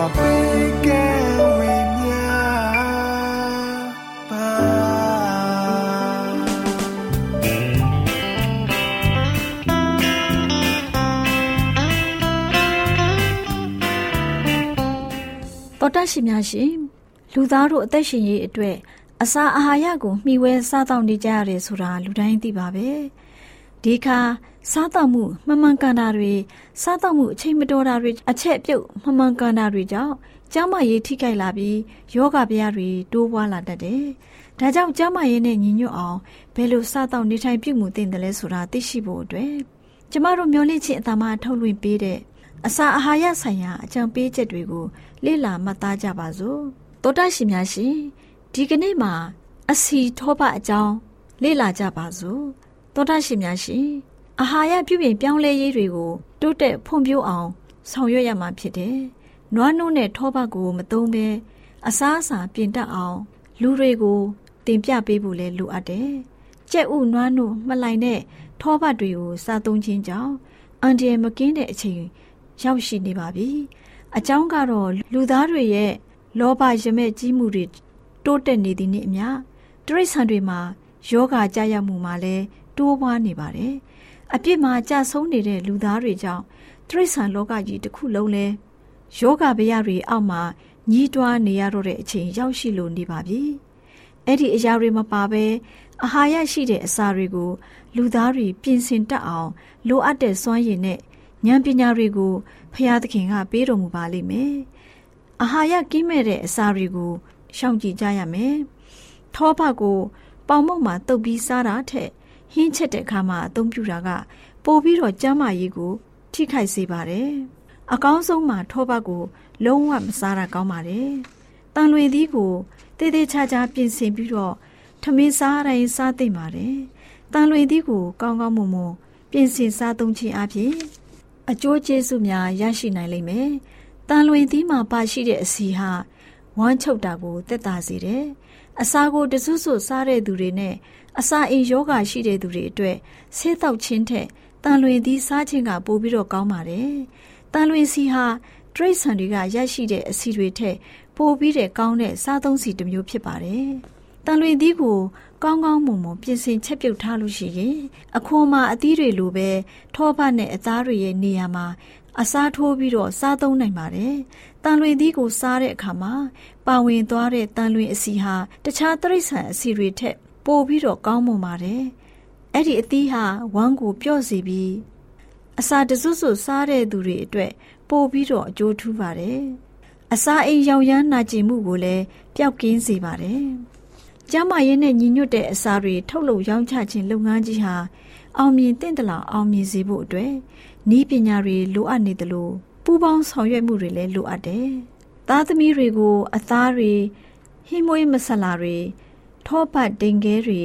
တော်တရှိများရှင်လူသားတို့အသက်ရှင်ရေးအတွက်အစာအာဟာရကိုမျှဝဲစားတောက်နေကြရတယ်ဆိုတာလူတိုင်းသိပါပဲဒီခါ စားတောက်မှုမမှန်ကန်တာတွေစားတောက်မှုအချိန်မတော်တာတွေအချက်ပြုတ်မမှန်ကန်တာတွေကြောင့်ကျန်းမာရေးထိခိုက်လာပြီးယောဂဗျာတွေတိုးပွားလာတတ်တယ်။ဒါကြောင့်ကျန်းမာရေးနဲ့ညီညွတ်အောင်ဘယ်လိုစားတောက်နေထိုင်ပြုမှုသင့်တယ်လဲဆိုတာသိရှိဖို့အတွက်ကျမတို့မျိုးလင့်ချင်းအတမထုတ်လွှင့်ပေးတဲ့အစာအာဟာရဆိုင်ရာအကြံပေးချက်တွေကိုလေ့လာမှတ်သားကြပါစို့။သောတာရှင်များရှင်ဒီကနေ့မှာအစီထောပအကြောင်းလေ့လာကြပါစို့။သောတာရှင်များရှင် အာဟာရပြုပြင်ပြောင်းလဲရေးတွေကိုတိုးတက်ဖွံ့ဖြိုးအောင် ဆောင်ရွက်ရမှာဖြစ်တယ်။နွားနို့နဲ့ထောပတ်ကိုမသုံးဘဲအစားအစာပြင်တတ်အောင် လူတွေကိုတင်ပြပေးဖို့လည်းလိုအပ်တယ်။ကြက်ဥနွားနို့မှလိုက်တဲ့ထောပတ်တွေကိုစားသုံးခြင်းကြောင့်အန်ဒီယမကင်းတဲ့အချိန်ရောက်ရှိနေပါပြီ။အကြောင်းကတော့လူသားတွေရဲ့လောဘရမဲ့ကြီးမှုတွေတိုးတက်နေသည်နှင့်အမျှတရိษံတွေမှာယောဂကြာရမှုမှာလည်းတိုးပွားနေပါတယ်။ အပြစ်မှာကြဆုံးနေတဲ့လူသားတွေကြောင့်တရိษံလောကကြီးတစ်ခုလုံးလဲယောဂဗျာတွေအောက်မှာညီးတွားနေရတော့တဲ့အချိန်ရောက်ရှိလို့နေပါပြီ။အဲ့ဒီအရာတွေမပါဘဲအာဟာရရှိတဲ့အစာတွေကိုလူသားတွေပြင်ဆင်တတ်အောင်လိုအပ်တဲ့စွမ်းရည်နဲ့ဉာဏ်ပညာတွေကိုဖျားသခင်ကပေးတော်မူပါလိမ့်မယ်။အာဟာရကင်းမဲ့တဲ့အစာတွေကိုရှောင်ကြဉ်ကြရမယ်။ထောပကိုပေါင်မုတ်မှာတုပ်ပြီးစားတာထက် ဟင်းချက်တဲ့အခါမှာအသုံးပြုတာက ပိုပြီးတော့ကျန်းမာရေးကို ထိခိုက်စေပါတယ်။အကောင်းဆုံးမှာထောပတ်ကို လုံးဝမစားတာကောင်းပါတယ်။တန်လွင်သီးကိုတေးသေးချာချာပြင်ဆင်ပြီးတော့ထမင်းစားတိုင်းစားသိမ့်ပါတယ်။တန်လွင်သီးကိုကောင်းကောင်းမွန်မွန်ပြင်ဆင်စားသုံးခြင်းအပြင်အကျိုးကျေးဇူးများရရှိနိုင်လိမ့်မယ်။တန်လွင်သီးမှာပါရှိတဲ့အစီဟာဝမ်းချုပ်တာကိုတက်တာစေတယ်။အစာကိုတစွတ်စွတ်စားတဲ့သူတွေနဲ့ အစာအိမ်ယောဂရှိတဲ့သူတွေအတွက်ဆေးတောက်ခြင်းထက်တန်လွင်သီးစားခြင်းကပိုပြီးတော့ကောင်းပါတယ်။တန်လွင်စီဟာတရိတ်ဆန်တွေကရရှိတဲ့အစီတွေထက်ပိုပြီးတဲ့ကောင်းတဲ့စားသုံးစီတစ်မျိုးဖြစ်ပါတယ်။တန်လွင်သီးကိုကောင်းကောင်းမွန်မွန်ပြင်ဆင်ချက်ပြုတ်ထားလို့ရှိရင်အခွန်မှာအသီးတွေလိုပဲထောပတ်နဲ့အသားတွေရဲ့နေရာမှာအစားထိုးပြီးတော့စားသုံးနိုင်ပါတယ်။တန်လွင်သီးကိုစားတဲ့အခါမှာပါဝင်သွားတဲ့တန်လွင်အစီဟာတခြားတရိတ်ဆန်အစီတွေထက် ပိုပြီးတော့ကောင်းမွန်ပါတယ်။အဲ့ဒီအသီးဟာဝမ်းကိုပြော့စေပြီးအစာတစွတ်စွတ်စားတဲ့သူတွေအတွက်ပိုပြီးတော့အကျိုးထူးပါတယ်။အစာအိမ်ရောင်ရမ်းနာကျင်မှုကိုလည်းပျောက်ကင်းစေပါတယ်။ကျန်းမာရေးနဲ့ညီညွတ်တဲ့အစာတွေထုတ်လုပ်ရောင်းချခြင်းလုပ်ငန်းကြီးဟာအောင်မြင်တင့်တယ်လို့အောင်မြင်စေဖို့အတွက်ဤပညာတွေလိုအပ်နေတယ်လို့ပူးပေါင်းဆောင်ရွက်မှုတွေလည်းလိုအပ်တယ်။သားသမီးတွေကို အသားတွေဟင်းမွေးမဆလာတွေ ထောပတ်တင်ကဲတွေ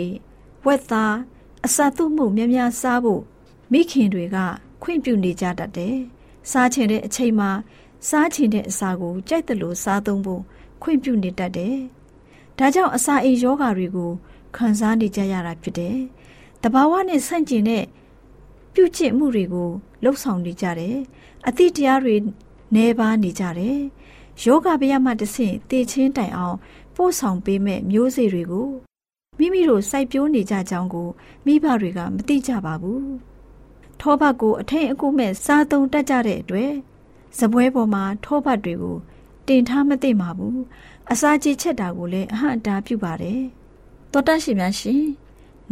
ဝက်သားအစာသွမှုများများစားဖို့မိခင်တွေက ခွင့်ပြုနေကြတတ်တယ်။စားချင်တဲ့အချိန်မှာစားချင်တဲ့အစာကိုကြိုက်တယ်လို့စားသုံးဖို့ခွင့်ပြုနေတတ်တယ်။ဒါကြောင့်အစာအိမ်ယောဂါတွေကိုခံစားနေကြရတာဖြစ်တယ်။တဘာဝနဲ့ဆန့်ကျင်တဲ့ပြုကျင့်မှုတွေကိုလှုပ်ဆောင်နေကြတယ်။အသည့်တရားတွေနှဲပါနေကြတယ်။ယောဂဗျာမှတဆင့်တည်ချင်းတိုင်အောင် ပို့ဆောင်ပေးမဲ့မျိုးစေ့တွေကိုမိမိတို့စိုက်ပျိုးနေကြကြောင်းကိုမိဘတွေကမသိကြပါဘူး။ထောပတ်ကိုအထိန်အကုမဲ့စားသုံးတတ်ကြတဲ့အတွက်ဇပွဲပေါ်မှာထောပတ်တွေကိုတင်ထားမသိမှာဘူး။အစာကြေချက်တာကိုလည်းအဟံ့အတားပြုပါတယ်။သောတရှင်များရှင်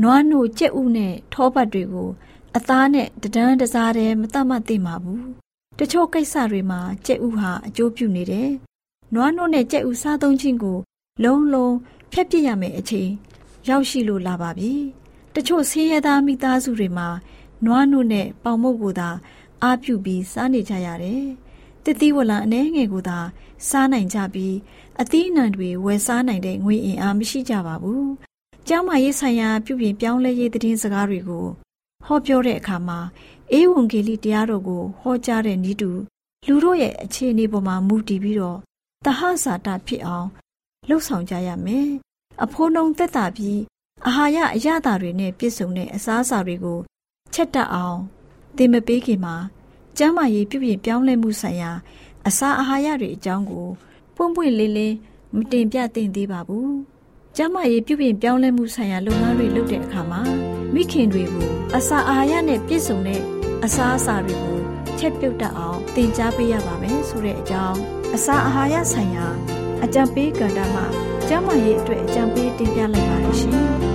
နွားနို့ကြက်ဥနဲ့ထောပတ်တွေကိုအသားနဲ့တဒန်းတစားတည်းမတတ်မှသိမှာဘူး။တချို့ကိစ္စတွေမှာကြက်ဥဟာအကျိုးပြုနေတယ်။နွားနို့နဲ့ကြက်ဥစားသုံးခြင်းကို လုံးလုံးဖျက်ပစ်ရမယ်အချိန်ရောက်ရှိလို့လာပါပြီ။တချို့ဆေးရသားမိသားစုတွေမှာနွားနို့နဲ့ပေါင်မုတ်ကိုသာအားပြုပြီးစားနေကြရတယ်။တတိဝလံအနှဲငယ်ကိုသာစားနိုင်ကြပြီးအသီးအနှံတွေဝယ်စားနိုင်တဲ့ငွေအင်အားမရှိကြပါဘူး။ကျောင်းမရေးဆိုင်ရာပြုပြင်ပြောင်းလဲရေးသတင်းစကားတွေကိုဟောပြောတဲ့အခါမှာအေးဝန်ဂေလိတရားတော်ကိုဟောကြားတဲ့ဤတူလူတို့ရဲ့အခြေအနေပေါ်မှာမူတည်ပြီးတော့တဟဇာတဖြစ်အောင် လှုပ်ဆောင်ကြရမယ်။အဖိုးနှုံသက်တာပြီးအာဟာရအရသာတွေနဲ့ပြည့်စုံတဲ့အစားအစာတွေကိုချက်တက်အောင်သင်မပေးခင်မှာကျန်းမာရေးပြုပြင်ပြောင်းလဲမှုဆိုင်ရာ အစာအာဟာရတွေအကြောင်းကိုပွန့်ပွန့်လင်းလင်းမတင်ပြသင့်သေးပါဘူး။ကျန်းမာရေးပြုပြင်ပြောင်းလဲမှုဆိုင်ရာလုပ်ငန်းတွေလုပ်တဲ့အခါမှာမိခင်တွေကိုအစာအာဟာရနဲ့ပြည့်စုံတဲ့အစာအစာတွေကိုချက်ပြုတ်တတ်အောင်သင်ကြားပေးရပါမယ်ဆိုတဲ့အကြောင်းအစာအာဟာရဆိုင်ရာ အကြံပေးကဏ္ဍမှာကျန်းမာရေးအတွက်အကြံပေးတင်ပြလိုက်ပါတယ်ရှင်။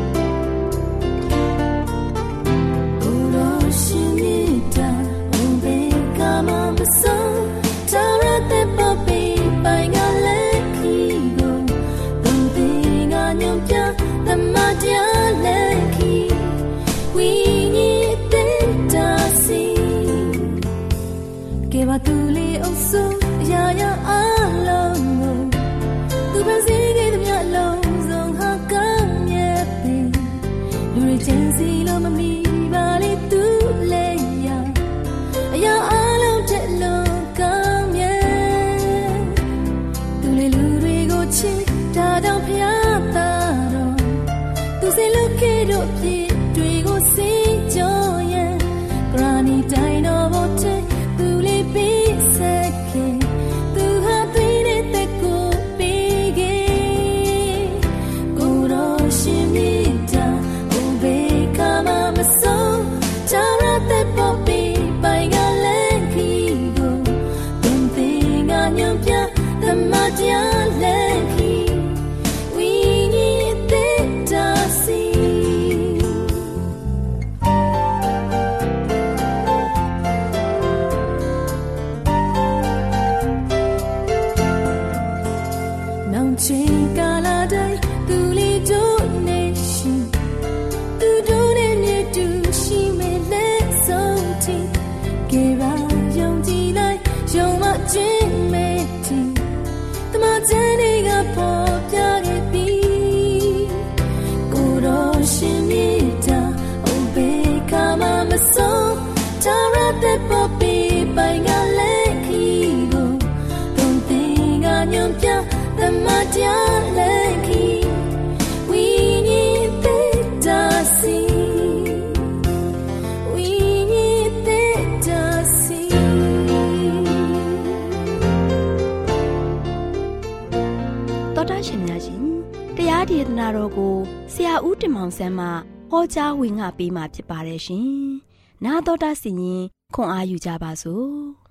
ရားဒေသနာတော်ကိုဆရာဦးတင်မောင်ဆန်းမှဟောကြားဝင်ငါပေးมาဖြစ်ပါတယ်ရှင်။나တော်တာစီရင်ခွန်အားယူကြပါစို့။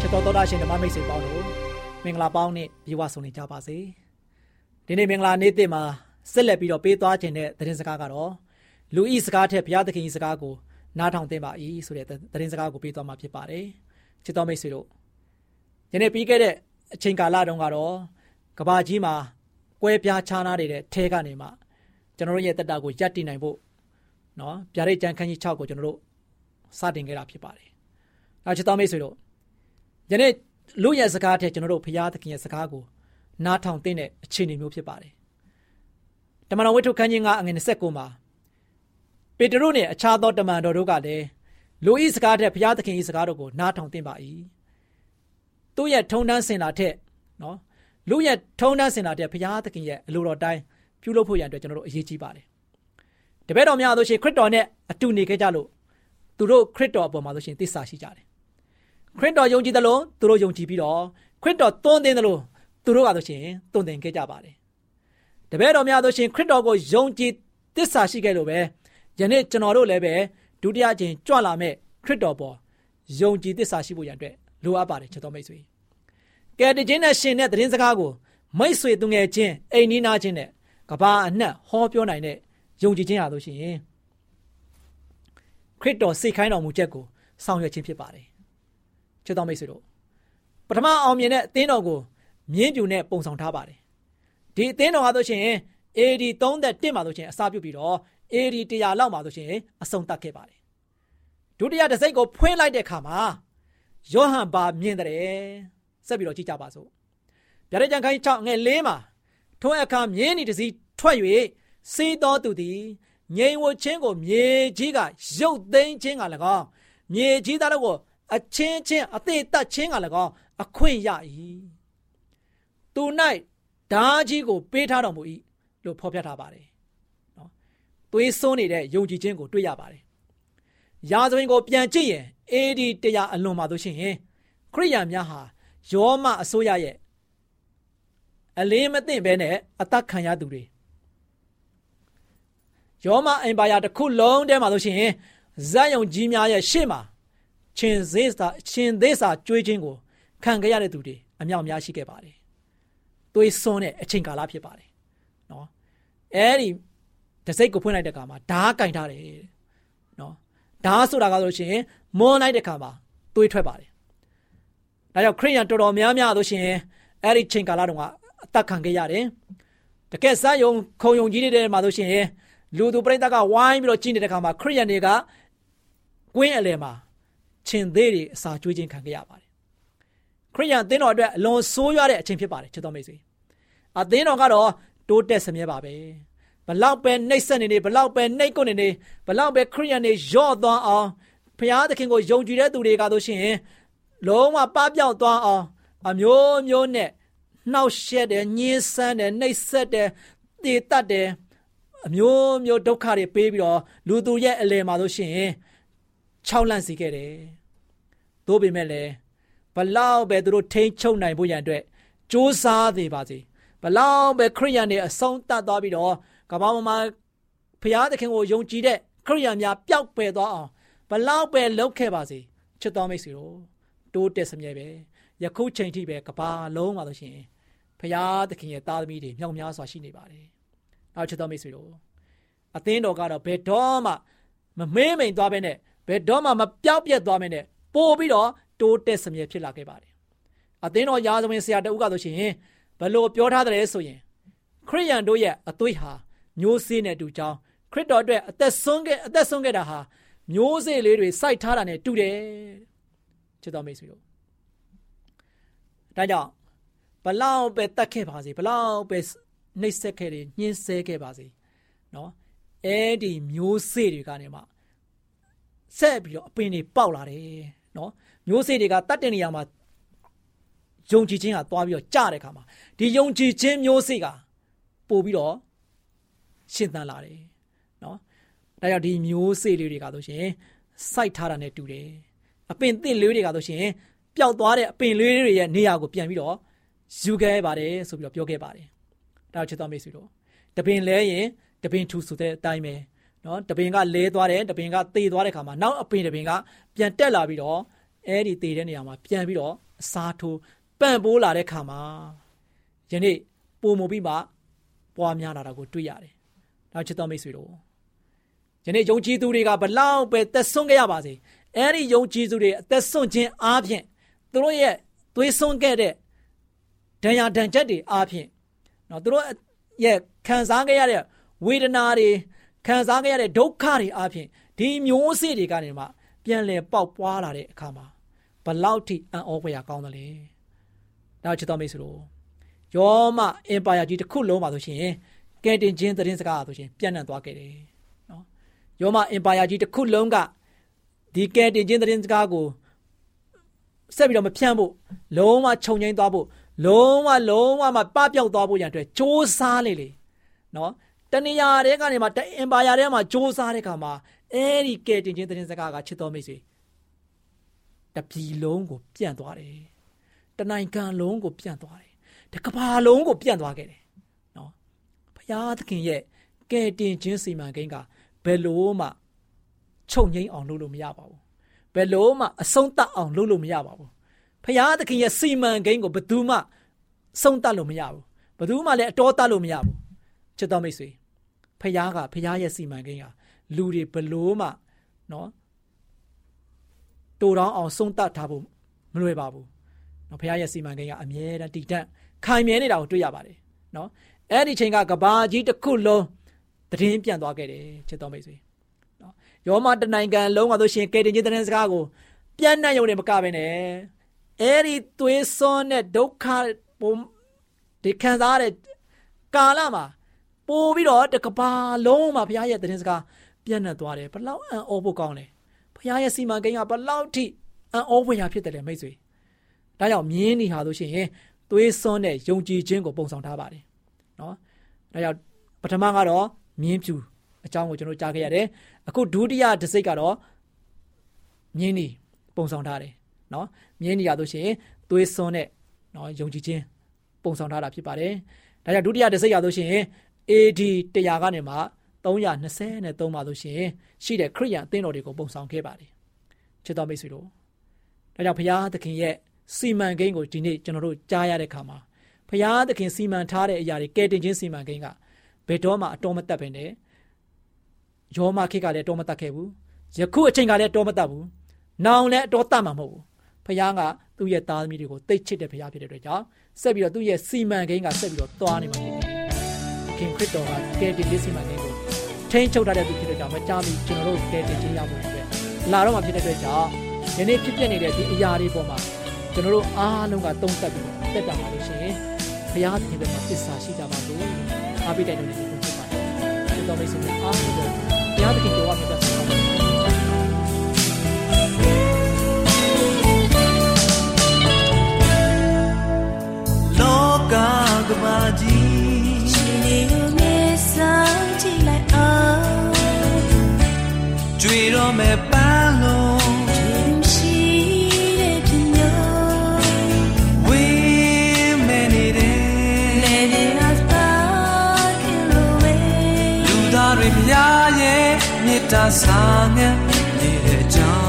ချစ်တော်သောတာရှင်ဓမ္မမိတ်ဆွေပေါင်းတို့မင်္ဂလာပေါင်းနဲ့ပြေဝဆုံနေကြပါစေဒီနေ့မင်္ဂလာနေ့တစ်မှာဆက်လက်ပြီးတော့ပေးသွားခြင်းတဲ့သတင်းစကားကတော့လူဤစကားထက်ဘုရားသခင်ဤစကားကိုနားထောင်သင့်ပါ၏ဆိုတဲ့သတင်းစကားကိုပေးသွားမှာဖြစ်ပါတယ်ချစ်တော်မိတ်ဆွေတို့ ယနေ့ပြီးခဲ့တဲ့အချိန်ကာလတုန်းကတော့ကဘာကြီးမှာကွဲပြားခြားနားနေတဲ့ထဲကနေမှကျွန်တော်တို့ရဲ့တက်တာကိုယက်တည်နိုင်ဖို့နော်ဗျာဒိတ်ကြံခန်းကြီး6ကိုကျွန်တော်တို့စတင်ခဲ့တာဖြစ်ပါတယ်အဲချစ်တော်မိတ်ဆွေတို့ယနေ့လူရဲ့စကားထက်ကျွန်တော်တို့ဖရာသခင်ရဲ့စကားကိုနားထောင်တဲ့အခြေအနေမျိုးဖြစ်ပါတယ်။တမန်တော်ဝိတ္ထုခန်းကြီး9အငယ်29မှာပေတရုနဲ့အခြားသောတမန်တော်တို့ကလည်းလူဤစကားတဲ့ဘုရားသခင်ဤစကားတို့ကိုနားထောင်သင့်ပါ၏ သူ့ရဲ့ထုံတန်းစင်တာထက်နော်လူရဲ့ထုံတန်းစင်တာထက်ဘုရားသခင်ရဲ့အလိုတော်တိုင်းပြုလုပ်ဖို့ရန်အတွက်ကျွန်တော်တို့အရေးကြီးပါတယ်တပည့်တော်များဆိုရှင်ခရစ်တော်နဲ့အတူနေခဲ့ကြလို့သူတို့ခရစ်တော်အပေါ်မှာဆိုရှင်သစ္စာရှိကြတယ်ခရစ်တော်ယုံကြည်တယ်လို့သူတို့ယုံကြည်ပြီးတော့ခရစ်တော်သွန်သင်တယ်လို့သူတို့ကဆိုရှင်သွန်သင်ခဲ့ကြပါတယ်တပည့်တော်များဆိုရှင်ခရစ်တော်ကိုယုံကြည်သစ္စာရှိခဲ့လို့ပဲယနေ့ကျွန်တော်တို့လည်းပဲဒုတိယအကြိမ်ကြွလာမဲ့ခရစ်တော်ပေါ်ယုံကြည်သစ္စာရှိဖို့ရန်အတွက် လိုအပ်ပါတယ်ချစ်တော်မိတ်ဆွေကဲတခြင်းနဲ့ရှင်တဲ့သတင်းစကားကိုမိတ်ဆွေသူငယ်ချင်းအိမ်နီးနားချင်းနဲ့ကဘာအနှံ့ဟောပြောနိုင်တဲ့ယုံကြည်ခြင်းဟာလို့ရှိရင်ခရစ်တော်စိတ်ခိုင်းတော်မူချက်ကိုဆောင်ရွက်ခြင်းဖြစ်ပါတယ်ချစ်တော်မိတ်ဆွေတို့ပထမအောင်မြင်တဲ့အသင်းတော်ကိုမြင်းပြူနဲ့ပုံဆောင်ထားပါတယ်ဒီအသင်းတော်ဟာဆိုရှင် AD 31မှာဆိုရှင်အစာပြုတ်ပြီးတော့ AD 100လောက်မှာဆိုရှင်အဆုံးသတ်ခဲ့ပါတယ်ဒုတိယတစ်စိတ်ကိုဖွင့်လိုက်တဲ့အခါမှာ ယောဟန်ဘာမြင်တယ်ဆက်ပြီးတော့ကြည့်ကြပါစို့ဗျာဒိတ်ကြံခိုင်း6ငယ်၄မှာထိုအခါမြင်းဤတစီထွက်၍စေးတော်သူသည်ငြိမ်ဝချင်းကိုမြေကြီးကရုပ်သိမ်းခြင်းက၎င်းမြေကြီးသားတို့ကိုအချင်းချင်းအသေးတတ်ခြင်းက၎င်းအခွင့်ရ၏သူ၌ဓာကြီးကို ပေးထားတော်မူ၏လို့ဖော်ပြထားပါတယ်နော်သွေးစွန်းနေတဲ့ယုံကြည်ခြင်းကိုတွေ့ရပါတယ်ရာဇဝင်ကိုပြန်ကြည့်ရင် အေဒီတရားအလွန်ပါလို့ရှိရင်ခရိယာများဟာယောမအစိုးရရဲ့အလင်းမသိဘဲနဲ့အသက်ခံရသူတွေယောမအင်ပါယာတစ်ခုလုံးထဲမှာလို့ရှိရင်ဇက်ယုံကြီးများရဲ့ရှေ့မှာရှင်သေးစာရှင်သေးစာကြွေးခြင်းကိုခံခဲ့ရတဲ့သူတွေအမြောက်များရှိခဲ့ပါတယ်။သွေးစွန်းတဲ့အချိန်ကာလဖြစ်ပါတယ်။နော်။အဲဒီတစိတ်ကိုဖွင့်လိုက်တဲ့အခါမှာဓားကင်ထားတယ်။နော်။ ဓားဆိုတာကဆိုရှင်မွန်းလိုက်တဲ့အခါမှာသွေးထွက်ပါတယ်။ဒါကြောင့်ခရိယန်တော်တော်များများဆိုရှင်အဲဒီချိန်ကာလတုန်းကအသက်ခံခဲ့ရတယ်။တကယ်စယုံခုံယုံကြီးတွေမှာဆိုရှင်လူသူပြိတ္တကဝိုင်းပြီးတော့ကြည်နေတဲ့အခါမှာခရိယန်တွေကကွင်းအလယ်မှာခြင်သေးတွေအစာကျွေးခြင်းခံခဲ့ရပါတယ်ခရိယန်အသင်းတော်အတွက်အလွန်ဆိုးရွားတဲ့အချိန်ဖြစ်ပါတယ်ချစ်တော်မိတ်ဆွေအသင်းတော်ကတော့တိုးတက်စမြဲပါပဲ ဘလောက်ပဲနှိပ်စက်နေနေဘလောက်ပဲနှိပ်ကွနေနေဘလောက်ပဲခရိယန်တွေယော့သွားအောင်ဖျားသခင်ကိုယုံကြည်တဲ့သူတွေကဆိုရှင်လုံးဝပပျောက်သွားအောင်အမျိုးမျိုးနဲ့နှောက်ရှက်တယ်ညှင်းဆန်းတယ်နှိပ်စက်တယ်တည်တတ်တယ်အမျိုးမျိုးဒုက္ခတွေပေးပြီးတော့လူသူရဲ့အလယ်မှာဆိုရှင်ခြောက်လန့်စေခဲ့တယ်။သို့ပေမဲ့လည်းဘလောက်ပဲသူတို့ထိန်းချုပ်နိုင်ဖို့ရန်အတွက်စ조사သေးပါစေ။ဘလောက်ပဲခရိယန်တွေအဆုံးသတ်သွားပြီးတော့ ကမ္ဘာပေါ်မှာဖျားသခင်ကိုယုံကြည်တဲ့ခရိယန်များပျောက်ပယ်သွားအောင်ဘလောက်ပဲလုပ်ခဲ့ပါစေချစ်တော်မိတ်ဆွေတို့တိုးတက်စမြဲပဲယခုချိန်ထိပဲကဘာလုံးပါလို့ရှိရင်ဖျားသခင်ရဲ့သားသမီးတွေမြောက်များစွာရှိနေပါတယ်။နောက်ချစ်တော်မိတ်ဆွေတို့အသင်းတော်ကတော့ဘယ်တော့မှမမေးမိန်သွားပဲနဲ့ဘယ်တော့မှမပြောက်ပြက်သွားမင်းနဲ့ပို့ပြီးတော့တိုးတက်စမြဲဖြစ်လာခဲ့ပါတယ်အသင်းတော်ရာဇဝင်ဆရာတဦးကဆိုရှင်ဘလို့ပြောထားတယ်ဆိုရင်ခရိယန်တို့ရဲ့အသွေးဟာ မျိုးစေ့နဲ့တူကြောင်းခရစ်တော်အတွက်အသက်ဆုံးခဲ့အသက်ဆုံးခဲ့တာဟာမျိုးစေ့လေးတွေစိုက်ထားတာနဲ့တူတယ်ချစ်တော်မိတ်ဆွေတို့ဒါကြောင့်ဘလောက်ပဲတတ်ခဲ့ပါစေဘလောက်ပဲနှိပ်စက်ခဲ့တယ်ညှင်းဆဲခဲ့ပါစေနော်အဲ့ဒီမျိုးစေ့တွေကနေမှဆက်ပြီးတော့အပင်တွေပေါက်လာတယ်နော်မျိုးစေ့တွေကတတ်တဲ့နေရာမှာယုံကြည်ခြင်းကသွားပြီးတော့ကြတဲ့ခါမှာဒီယုံကြည်ခြင်းမျိုးစေ့ကပို့ပြီးတော့ ရှင်သန်လာတယ်နော်ဒါကြောင့်ဒီမျိုးစေ့လေးတွေကဆိုရှင်စိုက်ထားတာနဲ့တူတယ်အပင်သစ်လေးတွေကဆိုရှင်ပျောက်သွားတဲ့အပင်လေးတွေရဲ့နေရာကိုပြန်ပြီးတော့ယူခဲ့ပါတယ်ဆိုပြီးတော့ပြောခဲ့ပါတယ်ဒါချစ်တော်မိတ်ဆွေတို့တပင်လဲရင်တပင်ထူဆိုတဲ့အတိုင်းပဲနော်တပင်ကလဲသွားတယ်တပင်ကသေသွားတဲ့ခါမှာနောက်အပင်တပင်ကပြန်တက်လာပြီးတော့အဲ့ဒီသေတဲ့နေရာမှာပြန်ပြီးတော့အစားထိုးပန့်ပိုးလာတဲ့ခါမှာယနေ့ပုံမပြီးမှပွားများလာတာကိုတွေ့ရတယ်။ နောက်ချစ်တော်မိတ်ဆွေတို့ယနေ့ယုံကြည်သူတွေကဘလောက်ပဲသက်ဆုံးခဲ့ရပါစေအဲ့ဒီယုံကြည်သူတွေအသက်ဆုံးခြင်းအားဖြင့်သူတို့ရဲ့သွေးဆုံးခဲ့တဲ့ဒဏ်ရာဒဏ်ချက်တွေအားဖြင့်နော်သူတို့ရဲ့ခံစားခဲ့ရတဲ့ဝေဒနာတွေခံစားခဲ့ရတဲ့ဒုက္ခတွေအပြင်ဒီမျိုးစေ့တွေကနေမှပြန်လည်ပေါက်ပွားလာတဲ့အခါမှာဘလောက်ထိအံ့ဩဖွယ်ရာကောင်းသလဲ။နောက်ချစ်တော်မိတ်ဆွေတို့ယောမအင်ပါယာကြီးတစ်ခုလုံးပါဆိုရှင် ကဲတင်ချင်းသတင်းစကားဆိုရှင်ပြန့်နှံ့သွားခဲ့တယ်။နော်။ယောမအင်ပါယာကြီးတစ်ခုလုံးက ဒီကဲတင်ချင်းသတင်းစကားကိုဆက်ပြီးတော့မဖြန့်ဖို့လုံးဝခြုံငိမ့်သွားဖို့လုံးဝလုံးဝမပပျောက်သွားဖို့ရန်အတွက်စ조사လေလေနော်တဏှာတဲကနေမှအင်ပါယာထဲမှာစ조사တဲ့ခါမှာအဲ့ဒီကဲတင်ချင်းသတင်းစကားကချစ်တော်မိတ်ဆွေတပြည်လုံးကိုပြန့်သွားတယ်တနိုင်ငံလုံးကိုပြန့်သွားတယ်တကဘာလုံးကိုပြန့်သွားခဲ့တယ်နော်ဘု ရားသခင်ရဲ့ကဲတင်ချင်းစီမံကိန်းကဘယ်လို့မှချုပ်ငိမ့်အောင်လုပ်လို့မရပါဘူးဘယ်လို့မှအဆုံးသတ်အောင်လုပ်လို့မရပါဘူးဖရာသခင်ရဲ့စီမံကိန်းကိုဘယ်သူမှဆုံးသတ်လို့မရဘူးဘယ်သူမှလည်းအတော်တတ်လို့မရဘူးချစ်တော်မိတ်ဆွေဖရာကဖရာရဲ့စီမံကိန်းဟာလူတွေဘယ်လို့မှနော်တူတောင်းအောင်ဆုံးသတ်ထားဖို့မလွယ်ပါဘူးနော်ဖရာရဲ့စီမံကိန်းကအမြဲတမ်းတည်တံ့ခိုင်မြဲနေတာကိုတွေ့ရပါတယ်နော် အဲ့ဒီချိန်ကကဘာကြီးတစ်ခုလုံးတည်င်းပြန်သွားခဲ့တယ်ချစ်တော်မိတ်ဆွေနော်ယောမတနိုင်ငံလုံးကဆိုရှင်ကေတင်ချင်းတဲ့စကားကိုပြန့်နှံ့ရုံနဲ့မကဘဲနဲ့အဲ့ဒီသွေးစွန်းတဲ့ဒုက္ခပုံဒီခံစားတဲ့ကာလမှာပို့ပြီးတော့တကဘာလုံးမှာဘုရားရဲ့တဲ့စကားပြန့်နှံ့သွားတယ်ဘလောက်အံ့ဩဖို့ကောင်းလဲဘုရားရဲ့စီမံကိန်းကဘလောက်ထိအံ့ဩဖွယ်ရာဖြစ်တယ်လေမိတ်ဆွေဒါကြောင့်မြင်းနေဟာဆိုရှင်သွေးစွန်းတဲ့ယုံကြည်ခြင်းကိုပုံဆောင်ထားပါတယ် နော်ဒါကြောင့်ပထမကတော့မြင်းဖြူအကြောင်းကိုကျွန်တော်ကြားခဲ့ရတယ်အခုဒုတိယတစ်စိတ်ကတော့မြင်းနေပုံဆောင်ထားတယ်နော်မြင်းနေရဆိုရှင်သွေးစွန်းတဲ့နော်ယုံကြည်ခြင်းပုံဆောင်ထားတာဖြစ်ပါတယ်ဒါကြောင့်ဒုတိယတစ်စိတ်ရဆိုရှင် AD 100ကနေမှ323ပါဆိုရှင်ရှိတဲ့ခရိယန်အသင်းတော်တွေကိုပုံဆောင်ခဲ့ပါတယ်ချစ်တော်မိတ်ဆွေတို့ဒါကြောင့်ဘုရားသခင်ရဲ့စီမံကိန်းကိုဒီနေ့ကျွန်တော်တို့ကြားရတဲ့ခါမှာ ဘုရားသခင်စီမံထားတဲ့အရာတွေကဲတင်ခြင်းစီမံကိန်းကဘယ်တော့မှအတော်မတက်ပဲနဲ့ယောမခေတ်ကလည်းအတော်မတက်ခဲ့ဘူးယခုအချိန်ကလည်းအတော်မတက်ဘူးနောင်လည်းအတော်တက်မှာမဟုတ်ဘူးဖခင်ကသူ့ရဲ့သားသမီးတွေကိုတိတ်ချစ်တဲ့ဖခင်ဖြစ်တဲ့အတွက်ကြောင့်ဆက်ပြီးတော့သူ့ရဲ့စီမံကိန်းကဆက်ပြီးတော့သွားနေမှာဖြစ်တယ်ခင်ခရစ်တော်ကကယ်တင်ခြင်းစီမံကိန်းကိုထိန်းချုပ်ထားတဲ့သူဖြစ်တဲ့ကြောင့်မကြမီကျွန်တော်တို့ကယ်တင်ခြင်းရဖို့အတွက်လာတော့မှဖြစ်တဲ့အတွက်ကြောင့်ယနေ့ဖြစ်ပျက်နေတဲ့ဒီအရာတွေပေါ်မှာကျွန်တော်တို့အားလုံးကတုံးသက်ပြီးတော့တက်တာပါလို့ရှိရင် ဘုရားသခင်ဘက်မှာသစ္စာရှိကြပါလို့အားပေးတဲ့လူတွေကိုဖြစ်ပါတယ်။ဒီတော်မိတ်ဆွေများအားလုံးဘုရားသခင်ကြောဝမြတ်စွာဘုရားလောကကဘာကြီးရှင်နေကိုမြဲဆောင်ကြည့်လိုက်အောင်ကြွေတော့မဲ့ပန်းလုံး တ္တာစာငတ်နေတဲ့အကြောင်း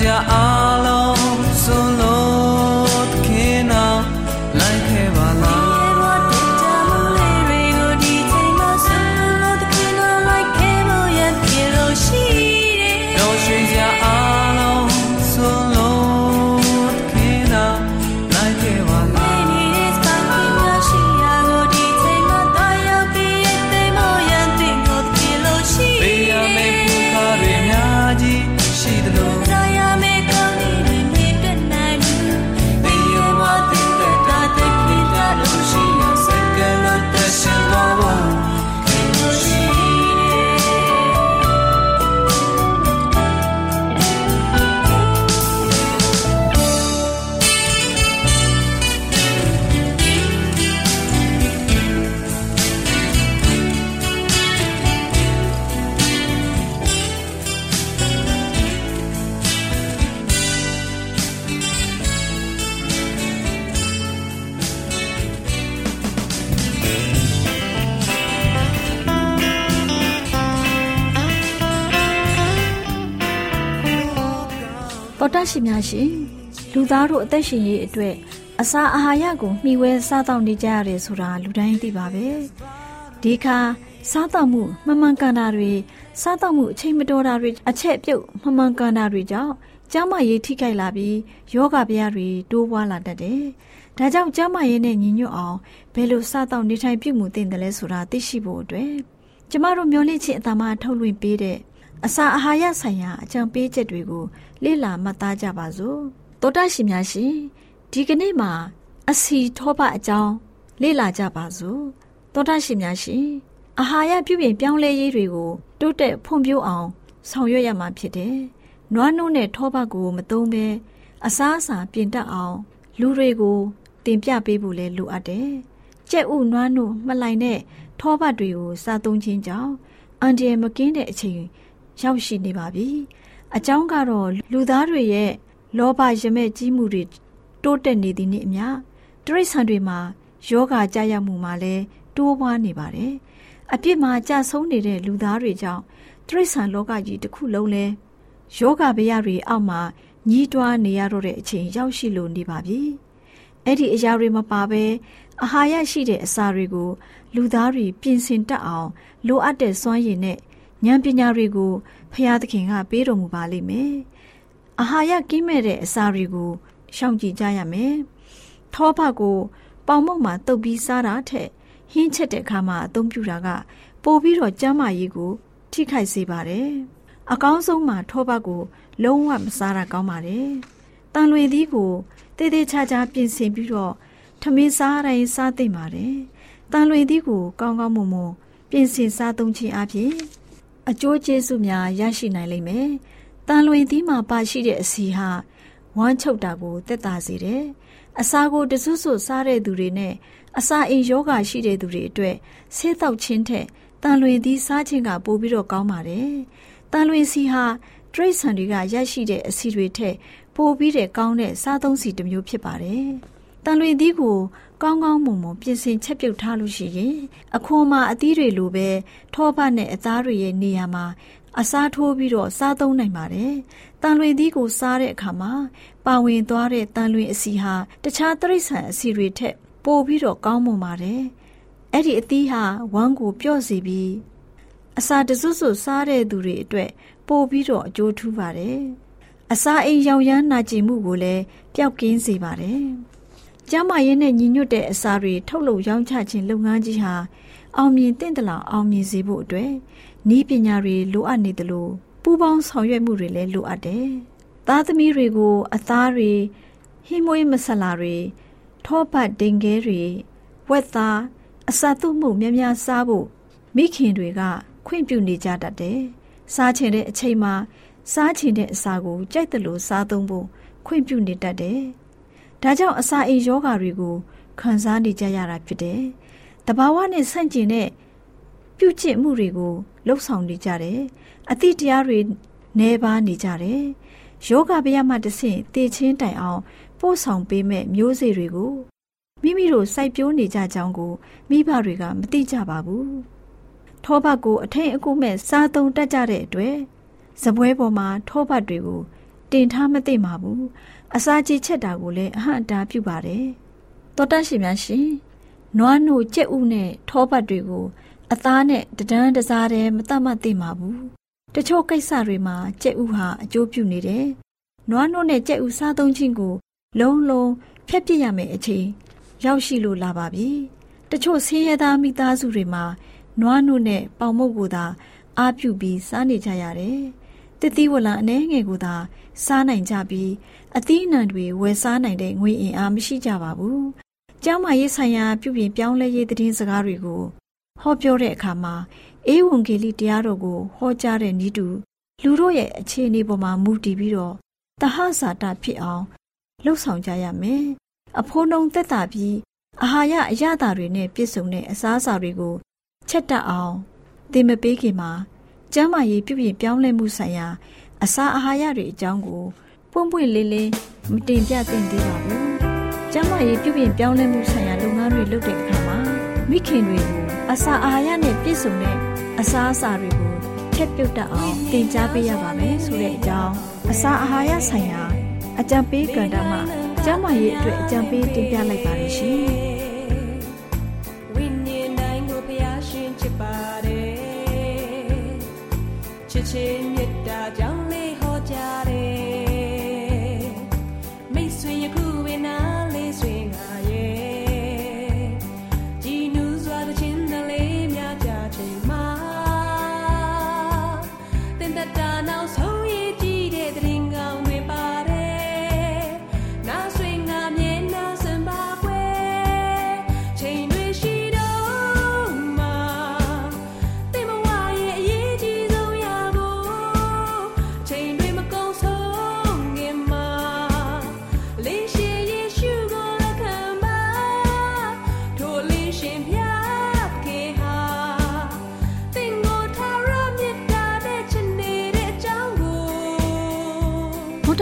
တွေ့တာစ တော်တရှိများရှင်လူသားတို့အသက်ရှင်ရေးအတွက်အစာအာဟာရကိုမျှဝဲစားတောက်နေကြရတယ်ဆိုတာလူတိုင်းသိပါပဲဒီခါစားတောက်မှုမမှန်ကန်တာတွေစားတောက်မှုအချိန်မတော်တာတွေအချက်ပြုတ်မမှန်ကန်တာတွေကြောင့်ကျန်းမာရေးထိခိုက်လာပြီးယောဂဗျာတွေတိုးပွားလာတတ်တယ်။ဒါကြောင့်ကျန်းမာရေးနဲ့ညီညွတ်အောင်ဘယ်လိုစားတောက်နေထိုင်ပြုမှုသင့်တယ်လဲဆိုတာသိရှိဖို့အတွက်ကျမတို့မျှဝင့်ခြင်းအတမထုတ်လွှင့်ပေးတဲ့ အစာအာဟာရဆိုင်ရာအကြံပေးချက်တွေကိုလေ့လာမှတ်သားကြပါစို့။သောတာရှင်များရှင်ဒီကနေ့မှာအစီထောပအကြောင်းလေ့လာကြပါစို့။သောတာရှင်များရှင်အာဟာရပြုပြင်ပြောင်းလဲရေးတွေကိုတိုးတက်ဖွံ့ဖြိုးအောင် ဆောင်ရွက်ရမှာဖြစ်တယ်။နွားနှုတ်နဲ့ထောပတ်ကိုမသုံးဘဲအစားအစာပြင်တတ်အောင်လူတွေကိုတင်ပြပေးဖို့လဲလိုအပ်တယ်။ကြက်ဥနွားနှုတ်မှလိုက်တဲ့ထောပတ်တွေကိုစားသုံးခြင်းကြောင့်အန်ဒီယမကင်းတဲ့အချိန် ရောက်ရှိနေပါပြီ။အကြောင်းကတော့လူသားတွေရဲ့လောဘရမဲ့ကြီးမှုတွေတိုးတက်နေသည်နှင့်အမျှတရိษံတွေမှာယောဂကြာရမှုမှာလဲတိုးပွားနေပါတယ်။အပြစ်မှာကြာဆုံးနေတဲ့လူသားတွေကြောင့်တရိษံလောကကြီးတစ်ခုလုံးလဲယောဂဗျာတွေအောက်မှာညီးတွားနေရတော့တဲ့အချိန်ရောက်ရှိလို့နေပါပြီ။အဲ့ဒီအရာတွေမပါဘဲအာဟာရရှိတဲ့အစာတွေကို လူသားတွေပြင်ဆင်တတ်အောင် လိုအပ်တဲ့စွမ်းရည်နဲ့ ဉာဏ်ပညာတွေကိုဖရာသခင်ကပေးတော်မူပါလိမ့်မယ်။အာဟာရကင်းမဲ့တဲ့အစာတွေကိုရှောင်ကြဉ်ကြရမယ်။ထောဘကိုပေါင်မုတ်မှာတုပ်ပြီးစားတာထက်ဟင်းချက်တဲ့အခါမှာအသုံးပြုတာက ပိုပြီးတော့ကျန်းမာရေးကို ထိခိုက်စေပါတယ်။အကောင်းဆုံးမှာထောဘကို လုံးဝမစားတာကောင်းပါတယ်။တန်လွေသီးကိုတေးသေးချာချာပြင်ဆင်ပြီးတော့ထမင်းစားတိုင်းစားသင့်ပါတယ်။တန်လွေသီးကိုကောင်းကောင်းမွန်မွန်ပြင်ဆင်စားသုံးခြင်းအပြင် အကျိုးကျေးဇူးများရရှိနိုင်လိမ့်မယ်။တန်လွင်သီးမှာပါရှိတဲ့အစီဟာဝမ်းချုပ်တာကိုတက်တာစေတယ်။အစာကိုတစွတ်စွတ်စားတဲ့သူတွေနဲ့အစာအိမ်ယောဂရှိတဲ့သူတွေအတွက်ဆေးတောက်ခြင်းထက်တန်လွင်သီးစားခြင်းကပိုပြီးတော့ကောင်းပါတယ်။တန်လွင်စီဟာတရိတ်ဆန်တွေကရရှိတဲ့အစီတွေထက်ပိုပြီးတဲ့ကောင်းတဲ့စားသုံးစီတစ်မျိုးဖြစ်ပါတယ်။ တန်လွင်သီးကိုကောင်းကောင်းမွန်မွန်ပြင်ဆင်ချက်ပြုတ်ထားလို့ရှိရင်အခွန်မှာအသီးတွေလိုပဲထောပတ်နဲ့အသားတွေရဲ့နေရာမှာအစားထိုးပြီးတော့စားသုံးနိုင်ပါတယ်။တန်လွင်သီးကိုစားတဲ့အခါမှာပါဝင်သွားတဲ့တန်လွင်အစီဟာတခြားတရိษံအစီတွေထက်ပိုပြီးတော့ကောင်းမွန်ပါတယ်။အဲ့ဒီအသီးဟာဝမ်းကိုပြော့စီပြီးအစာတစွတ်စွတ်စားတဲ့သူတွေအတွက်ပိုပြီးတော့အကျိုးထူးပါတယ်။အစာအိမ်ရောင်ရမ်းနာကျင်မှုကိုလည်းပျောက်ကင်းစေပါတယ်။ ကျမ်းမာရေးနဲ့ညီညွတ်တဲ့အစာတွေထုတ်လုပ်ရောင်းချခြင်းလုပ်ငန်းကြီးဟာအောင်မြင်တင့်တယ်လို့အောင်မြင်စေဖို့အတွက်ဤပညာတွေလိုအပ်နေတယ်လို့ပူပေါင်းဆောင်ရွက်မှုတွေလည်းလိုအပ်တယ်။သားသမီးတွေကိုအသားတွေဟင်းမွေးမဆလာတွေထောပတ်ဒိန်ခဲတွေဝက်သားအစာသွမှုများများစားဖို့မိခင်တွေကခွင့်ပြုနေကြတတ်တယ်။စားချင်တဲ့အချိန်မှာစားချင်တဲ့အစာကိုကြိုက်တယ်လို့စားသုံးဖို့ခွင့်ပြုနေတတ်တယ်။ ဒါကြောင့်အစာအိမ်ယောဂါတွေကိုခံစားနေကြရတာဖြစ်တယ်။တဘာဝနဲ့ဆန့်ကျင်တဲ့ပြုကျင့်မှုတွေကိုလှုပ်ဆောင်နေကြတယ်။အသည့်တရားတွေနှဲပါနေကြတယ်။ယောဂဗျာမှတဆင့်တည်ချင်းတိုင်အောင်ပို့ဆောင်ပေးမဲ့မျိုးစေ့တွေကိုမိမိတို့စိုက်ပျိုးနေကြကြောင်းကိုမိဘတွေကမသိကြပါဘူး။ထောပတ်ကိုအထိန်အကုမဲ့စားသုံးတတ်ကြတဲ့အတွက်ဇပွဲပေါ်မှာထောပတ်တွေကိုတင်ထားမသိမှာဘူး။ အစာကြီးချက်တာကိုလည်းအဟံတားပြုပါတယ်။တောတရှိများရှင်နွားနို့ကြက်ဥနဲ့ထောပတ်တွေကို အသားနဲ့တဒန်းတစားတည်းမတတ်မှတ်သိမှာဘူးတချို့ကိစ္စတွေမှာကြက်ဥဟာအကျိုးပြုနေတယ်နွားနို့နဲ့ကြက်ဥစားသုံးခြင်းကို လုံးလုံးဖျက်ပစ်ရမယ်အချိန်ရောက်ရှိလို့လာပါပြီတချို့ဆင်းရဲသားမိသားစုတွေမှာနွားနို့နဲ့ပေါင်မုတ်ကိုသာအားပြုပြီးစားနေကြရတယ် တတိဝလံအနှဲငယ်ကိုသာစားနိုင်ကြပြီးအသီးအနှံတွေဝယ်စားနိုင်တဲ့ငွေအင်အားမရှိကြပါဘူး။ကျောင်းမရေးဆိုင်ရာပြုပြင်ပြောင်းလဲရေးသတင်းစကားတွေကိုဟောပြောတဲ့အခါမှာအေဝံဂေလိတရားတော်ကိုဟောကြားတဲ့ဤတူလူတို့ရဲ့အခြေအနေပေါ်မှာမူတည်ပြီးတော့တဟဇာတဖြစ်အောင်လှုပ်ဆောင်ကြရမယ်။အဖိုးနှုံသက်တာပြီးအာဟာရအရသာတွေနဲ့ပြည့်စုံတဲ့အစားအစာတွေကိုချက်တက်အောင်သင်မပေးခင်မှာ ကျန်းမာရေးပြုပြင်ပြောင်းလဲမှုဆိုင်ရာအစာအာဟာရတွေအကြောင်းကိုပွင့်ပွင့်လင်းလင်းမတင်ပြသင့်သေးပါဘူး။ကျန်းမာရေးပြုပြင်ပြောင်းလဲမှုဆိုင်ရာလုပ်ငန်းတွေလုပ်တဲ့အခါမှာမိခင်တွေကိုအစာအာဟာရနဲ့ပြည့်စုံတဲ့အစားအစာတွေကိုချက်ပြုတ်တတ်အောင်သင်ကြားပေးရပါမယ်ဆိုတဲ့အကြောင်းအစာအာဟာရဆိုင်ရာအကြံပေးကဏ္ဍမှာကျန်းမာရေးအတွက်အကြံပေးတင်ပြလိုက်ပါတယ်ရှင်